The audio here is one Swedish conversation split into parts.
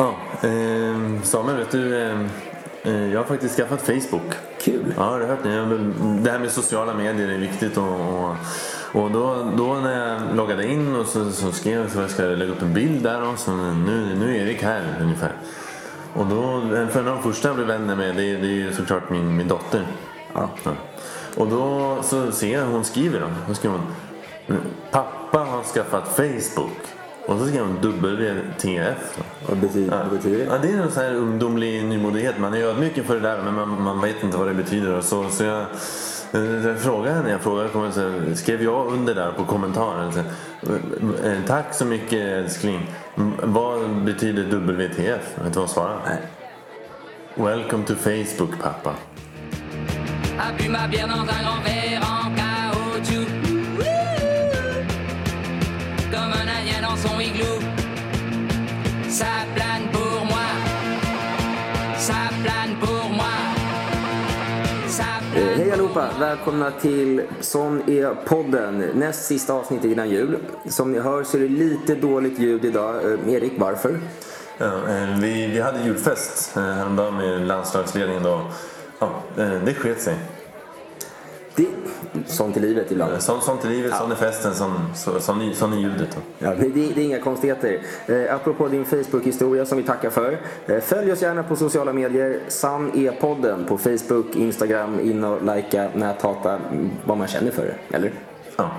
Ja, eh, Samuel, vet du, eh, eh, jag har faktiskt skaffat Facebook. Kul. Ja, har du hört det? Det här med sociala medier är viktigt och, och, och då, då när jag loggade in och så, så skrev jag att jag ska lägga upp en bild där och så nu, nu är Erik här ungefär. Och då, för en av de första jag blev vänner med det, det är ju såklart min, min dotter. Ja. Ja. Och då så ser jag hon skriver då. Då skriver hon Pappa har skaffat Facebook. Och så skriver hon WTF. Vad betyder, Ja. vad betyder det? Ja, det är en sån här ungdomlig nymodighet. Man är ödmjuk inför det där men man, man vet inte vad det betyder. Och Så, så jag, eh, jag frågade henne, jag frågade, kommer så skrev jag under där på kommentaren. Så, eh, Tack så mycket älskling. Vad betyder WTF? Vet du vad hon svarade? Nej. Welcome to Facebook pappa. a bu ma bière dans un grand verre Välkomna till Sån är podden. Näst sista avsnittet innan jul. Som ni hör så är det lite dåligt ljud idag. Eh, Erik, varför? Ja, eh, vi, vi hade julfest eh, häromdagen med landslagsledningen. Då. Ja, det sket sig. Det, sånt i livet ibland. Sånt, sånt är livet, sån är festen, sån, så, sån, sån är ljudet. Då. Ja, det, det är inga konstigheter. Eh, apropå din Facebook-historia som vi tackar för. Eh, följ oss gärna på sociala medier. Sann är podden på Facebook, Instagram. In och likea, näthata, vad man känner för det. Eller? Ja.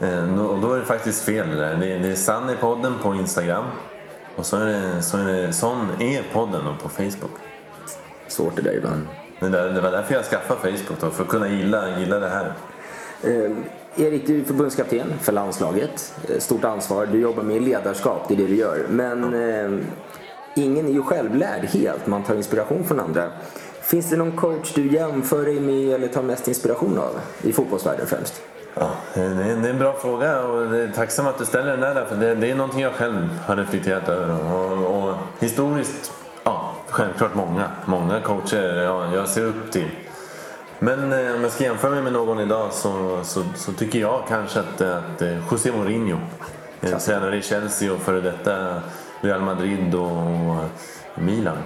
Eh, och då är det faktiskt fel det där. Det, det är Sann i podden på Instagram. Och så är det, så är det Sån är podden då på Facebook. Svårt det där ibland. Det, där, det var därför jag skaffade Facebook då, för att kunna gilla, gilla det här. Eh, Erik, du är förbundskapten för landslaget. Eh, Stort ansvar. Du jobbar med ledarskap, det är det du gör. Men eh, ingen är ju självlärd helt. Man tar inspiration från andra. Finns det någon coach du jämför dig med eller tar mest inspiration av? I fotbollsvärlden främst. Ja, det är, en bra fråga och det är tacksam att du ställer den där. För det, är någonting jag själv har reflekterat över. Och, och historiskt, självklart många. Många coacher ja, jag ser upp till. Men eh, om jag ska jämföra mig med någon idag så, så, så tycker jag kanske att, att eh, José Mourinho, eh, tränare i Chelsea och före detta Real Madrid och, Milan.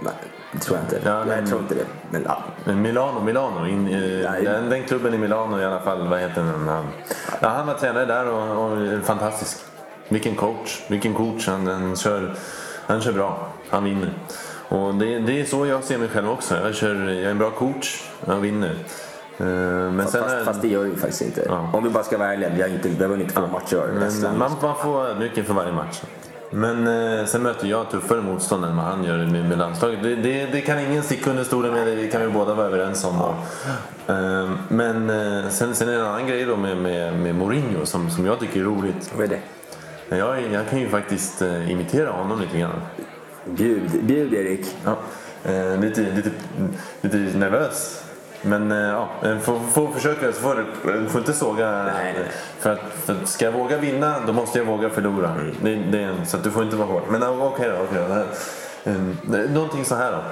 Nej, det tror jag inte. Ja, men- jag tror inte det. Men ja, Men Milano, Milano. In, eh, den, den klubben i Milano i alla fall. Vad heter den? Han, ja, han var tränare där och, och är fantastisk. Vilken coach. Vilken coach. Han, han, kör, han kör bra. Han vinner. Och det, det är så jag ser mig själv också. Jag, kör, jag är en bra coach. Jag vinner. Eh, Men sen fast, är, fast det gör vi faktiskt inte. Ja. Om vi bara ska vara ärliga. Vi har, inte, vi har vunnit två matcher. Nästan. men man, man får mycket för varje match. Men eh, sen möter jag tuffare motstånd än vad han gör med, med landslaget. Det, det, det kan ingen sticka under stolen med, det kan vi båda vara överens om. Då. Eh, men eh, sen, sen är det en annan grej då med, med, med Mourinho som, som jag tycker är roligt. Vad är det? Jag, jag kan ju faktiskt eh, imitera honom lite grann. Bjud, bjud Erik. Ja. Eh, lite, lite, lite nervös. Men eh, ja, eh, får, får försöka. Så får, får inte såga. Nej, nej. För att, för att ska jag våga vinna, då måste jag våga förlora. Det, det, en- så du får inte vara hård. Men okej då. Okej då. Det eh, det är någonting så här då.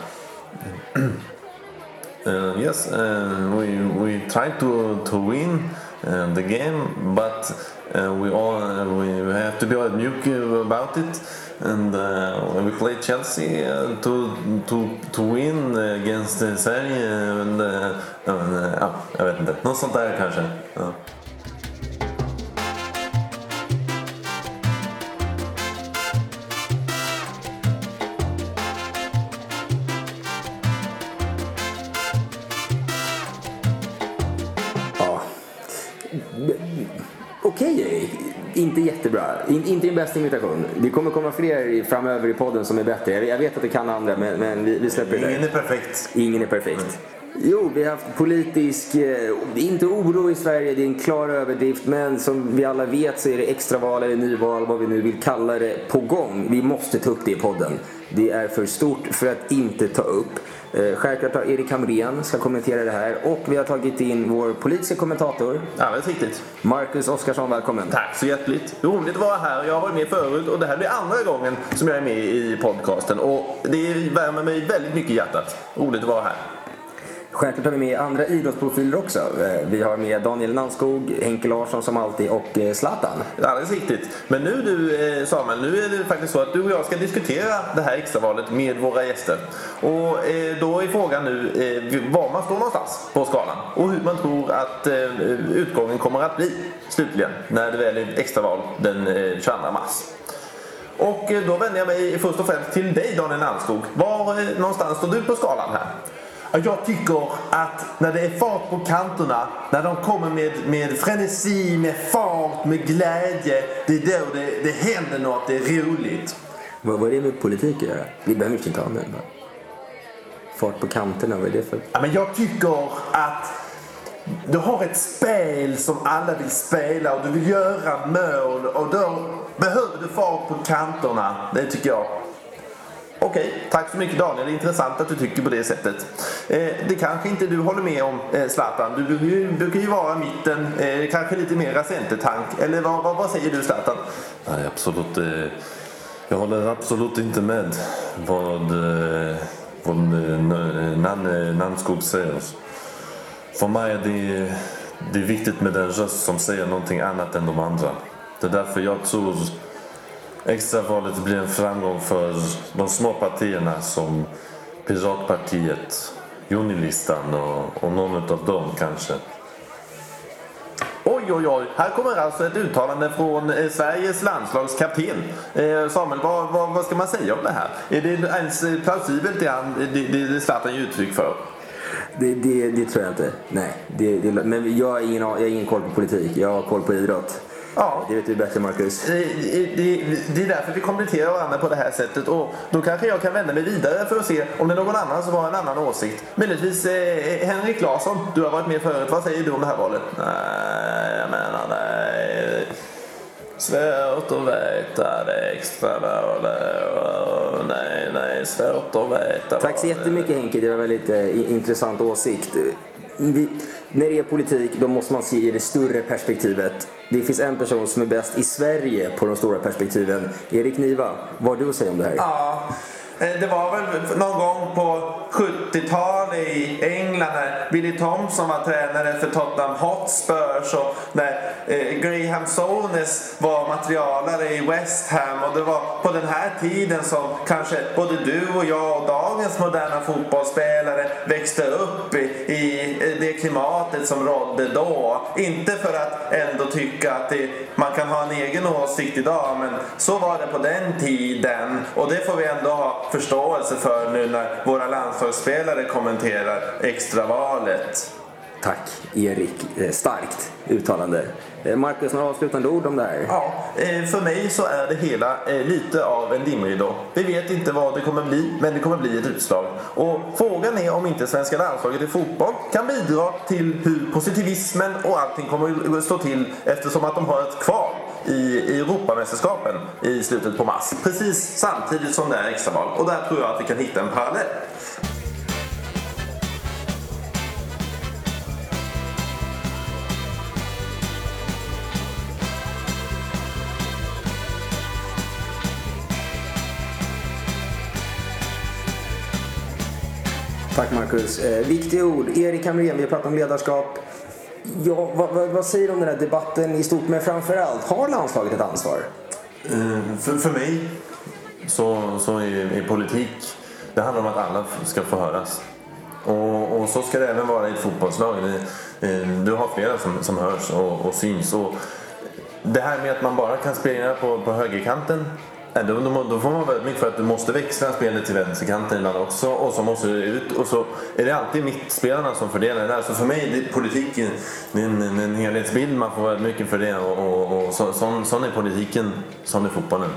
Uh, yes, uh, we, we try to, to win uh, the game, but we all we have to be ödmjuk about it. And uh, we play Chelsea uh, to, to, to win against uh, Sverige. And, uh, uh, ja, jag vet inte. Något sånt där kanske. Ja. Ja. Okej Erik. Inte jättebra. In, inte din bästa imitation. Det kommer komma fler framöver i podden som är bättre. Jag, vet att det kan andra men, men vi, vi släpper det Ingen är perfekt. Ingen är perfekt. Jo, vi har haft politisk, eh, inte oro i Sverige, det är en klar överdrift. Men som vi alla vet så är det extraval eller nyval, vad vi nu vill kalla det, på gång. Vi måste ta upp det i podden. Det är för stort för att inte ta upp. Eh, Självklart har Erik Hamrén ska kommentera det här och vi har tagit in vår politiska kommentator Alldeles riktigt. Marcus Oskarsson, välkommen. Tack så hjärtligt. Roligt att vara här. Jag har varit med förut och det här blir andra gången som jag är med i podcasten. Och det värmer mig väldigt mycket i hjärtat. Roligt att vara här. Självklart har vi med andra idrottsprofiler också. Eh, vi har med Daniel Nannskog, Henke Larsson som alltid och eh, Zlatan. Alldeles riktigt. Men nu du eh, Samuel, nu är det faktiskt så att du och jag ska diskutera det här extravalet med våra gäster. Och då är frågan nu var man står någonstans på skalan och hur man tror att utgången kommer att bli slutligen när det väl är extraval den 22 mars. Och då vänder jag mig först och främst till dig Daniel Nannskog. Var någonstans står du på skalan här? Ja, Jag tycker att när det är fart på kanterna, när de kommer med, med frenesi, med fart, med glädje, det är då det, det händer något, det är roligt. Vad är det med politik att göra? Vi behöver inte ha med bara. Fart på kanterna, vad är det för... Ja, men jag tycker att du har ett spel som alla vill spela och du vill göra mål och då behöver du fart på kanterna. Det tycker jag. Okej, tack så mycket Daniel. Det är intressant att du tycker på det sättet. Eh, det kanske inte du håller med om eh, Zlatan. Du brukar ju, brukar ju vara mitten, eh, kanske lite mer centertank. Eller vad, vad, vad säger du Zlatan? Nej, absolut. eh, Jag håller absolut inte med vad, eh, vad eh, Nanne Nannskog eh, säger. För mig är det, det är viktigt med en röst som säger någonting annat än de andra. Det är därför jag tror extravalet blir en framgång för de små partierna som Piratpartiet, Junilistan och, och någon av dem kanske. Oj, oj, oj. Här kommer alltså ett uttalande från eh, Sveriges landslagskapten. Eh, Samuel, vad, vad, vad ska man säga om det här? Är det ens plausibelt det, han, det, det, det Zlatan ger uttryck för? Det, det, det tror jag inte. Nej. Det, det, men jag har, ingen, jag har ingen koll på politik. Jag har koll på idrott. Ja. Det vet du bättre, Marcus. Det, det, det är därför vi kompletterar varandra på det här sättet och då kanske jag kan vända mig vidare för att se om det är någon annan som har en annan åsikt. Möjligtvis eh, Henrik Larsson, du har varit med förut. Vad säger du om det här valet? Nej, jag menar är svårt att veta det extra valet. Nej, nej, svårt att veta. Tack så jättemycket Henke, det var väldigt eh, intressant åsikt. Mm, Vi, när det är politik då måste man se i det större perspektivet. Det finns en person som är bäst i Sverige på de stora perspektiven. Erik Niva, vad har du att säga om det här? Ja, Eh, det var väl någon gång på 70-talet i England när Billy Thompson var tränare för Tottenham Hotspurs och när eh, Graham Souness var materialare i West Ham och det var på den här tiden som kanske både du och jag och dagens moderna fotbollsspelare växte upp i, i det klimatet som rådde då. Inte för att ändå tycka att det, man kan ha en egen åsikt idag men så var det på den tiden och det får vi ändå ha förståelse för nu när våra landslagsspelare kommenterar extravalet. Tack Erik, Eh, starkt uttalande. Eh, Marcus, några avslutande ord om det här? Ja, eh, för mig så är det hela lite av en dimridå. Vi vet inte vad det kommer bli, men det kommer bli ett utslag. Och frågan är om inte svenska landslaget i fotboll kan bidra till hur positivismen och allting kommer att stå till eftersom att de har ett kval i i Europamästerskapen i slutet på mars. Precis samtidigt som det är extraval. Och där tror jag att vi kan hitta en parallell. Tack Marcus. Eh, viktiga ord. Erik Hamrén, vi har pratat om ledarskap. Ja, vad, vad, vad säger du om den här debatten i stort? Men framförallt, har landslaget ett ansvar? Eh, För, för mig så, så är, är politik, det handlar om att alla ska få höras. Och, och så ska det även vara i ett fotbollslag. Det, eh, du har flera som, som hörs och, och syns. Och det här med att man bara kan spela på, på högerkanten då, då, då får man vara ödmjuk för att du måste växla spelet till vänsterkanten ibland också och så måste du ut och så är det alltid mittspelarna som fördelar det där. Så för mig det är politiken det är en, en, en helhetsbild man får vara ödmjuk inför det och, och, och så, sån, sån är politiken, sån är fotbollen.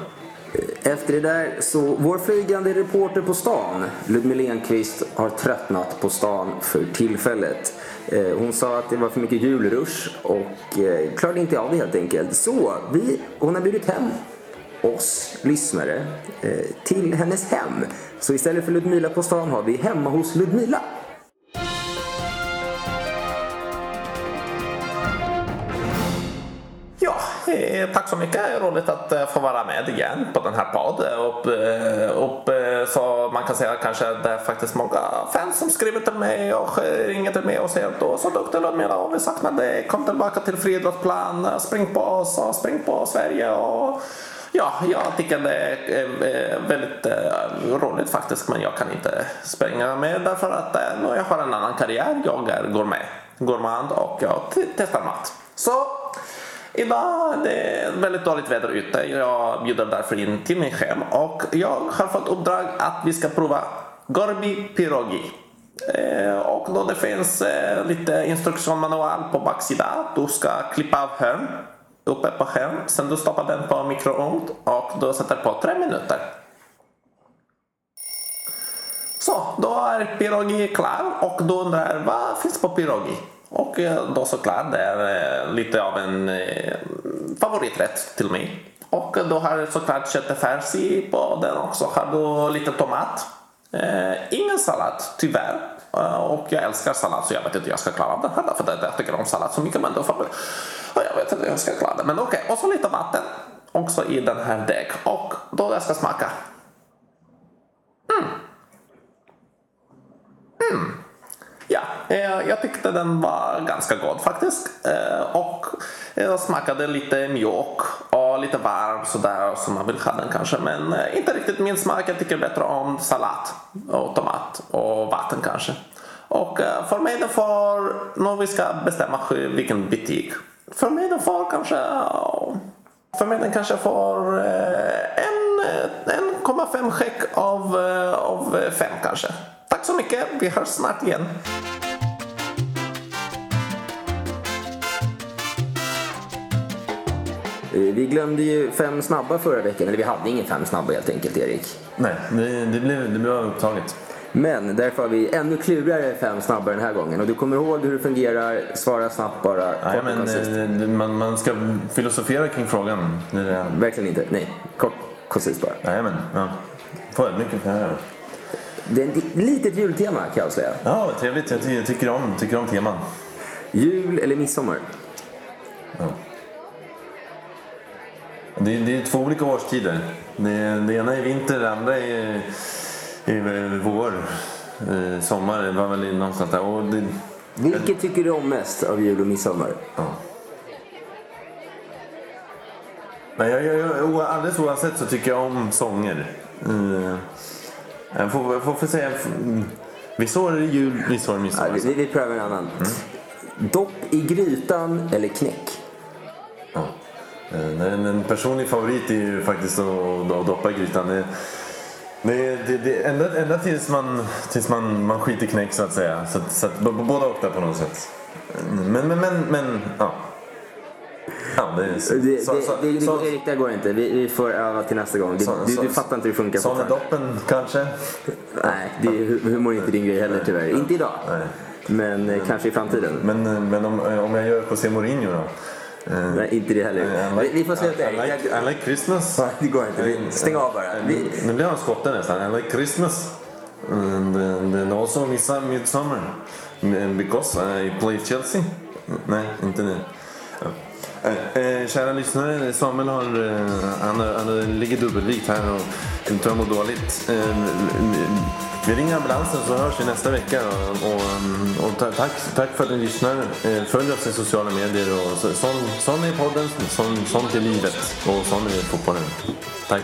Efter det där så, vår flygande reporter på stan, Ludmila Enqvist, har tröttnat på stan för tillfället. Eh, hon sa att det var för mycket julrush och eh, klarade inte av det helt enkelt. Så vi, hon har bjudit hem oss lyssnare eh, till hennes hem. Så istället för Ludmila på stan har vi hemma hos Ludmila. Ja, eh, tack så mycket. Roligt att eh, få vara med igen på den här podden. Och, eh, och, eh, så man kan säga kanske att det är faktiskt många fans som skriver till mig och eh, ringer till mig och säger att du är så duktig Ludmila och vi saknar dig. Kom tillbaka till friidrottsplan, spring på oss och spring på Sverige. Och Ja, jag tycker det är eh, eh, väldigt eh, roligt faktiskt men jag kan inte springa med därför att jag har en annan karriär. Jag är gourmet, gourmand och jag testar mat. Så idag är det väldigt dåligt väder ute. Jag bjuder därför in till min hem och jag har fått uppdrag att vi ska prova Gorbi Pirogi. Och då det finns lite instruktionsmanual på baksidan. Du ska klippa av hörn uppe på skärm. Sen du stoppar den på mikrougn och du sätter på tre minuter. Så, då är pirogi klar och du undrar vad finns på pirogi? Och eh, då såklart det är eh, lite av en eh, favoriträtt till mig. Och då har såklart köttfärs i på den också. Har du lite tomat. Eh, ingen sallad tyvärr. Eh, och jag älskar sallad så jag vet inte hur jag ska klara av det här. För jag tycker om sallad så mycket men då får och jag vet inte hur jag ska klara det. Men okej, okay. och så lite vatten också i den här deg. Och då jag ska smaka. Mm. Mm. Ja, eh, jag tyckte den var ganska god faktiskt. Eh, och jag smakade lite mjölk lite varm sådär som man vill ha den kanske. Men eh, inte riktigt min smak. Jag tycker bättre om sallad och tomat och vatten kanske. Och eh, för mig det får, när vi ska bestämma vilken butik för mig den får kanske, för mig den kanske får eh, en eh, 1,5 check av, eh, av kanske. Tack så mycket, vi hörs snart igen. Vi glömde ju fem snabba förra veckan, eller vi hade ingen fem snabba helt enkelt Erik. Nej, det, det blev, det blev upptaget. Men därför har vi ännu klurigare fem snabbare den här gången. Och du kommer ihåg hur det fungerar, svara snabbt bara. Nej, men, eh, man, man ska filosofera kring frågan. Verkligen inte, nej. Kort, koncist bara. Nej, men, ja. Får ödmjukt kan jag göra. Det är ett litet jultema kan jag säga. Ja, trevligt. Jag tycker om, tycker om teman. Jul eller midsommar? Ja. Det, det är två olika årstider. Det, det ena är vinter, det andra är i vår, eh, sommar, det var väl någonstans där. Och det, Vilket tycker du om mest av jul och midsommar? Ja. Nej, jag, jag, jag, alldeles oavsett så tycker jag om sånger. Uh, jag får, jag får säga... Vissa år är det jul, vissa år är midsommar. Ja, vi, vi prövar en annan. Mm. Dopp i grytan eller knäck? Ja. En, en personlig favorit är ju faktiskt att, doppa i grytan. Det, det, det, ända, ända tills man, tills man, man skiter knäck så att säga. Så, så att, båda åkta på något sätt. Men, men, men, men ja. Ja, det, är, så, det, så, så, det, så, Erik, det går inte. Vi, vi får öva till nästa gång. Så, du, du, fattar inte hur det funkar. Sån doppen kanske? Nej, det humor är inte din grej heller tyvärr. Inte idag. Nej. Men, men kanske i framtiden. Men, men om, om jag gör José Mourinho då? Uh, Nej, inte det heller. Like, vi får sluta. I, I, like, I like Christmas. det går inte. stäng av bara. Vi... Nu blir han skotte nästan. I like Christmas. And, and, and also midsummer. Because I play Chelsea. Nej, inte det. Eh, kära lyssnare, Samuel har, eh, han, han ligger dubbelvikt här och tror jag mår dåligt. Vi ringer ambulansen så hörs vi nästa vecka. Och, och, och tack, tack för att ni lyssnar. Eh, följ oss i sociala medier. Och sån, sån är podden, sån, sånt är livet och sån är fotbollen. Tack.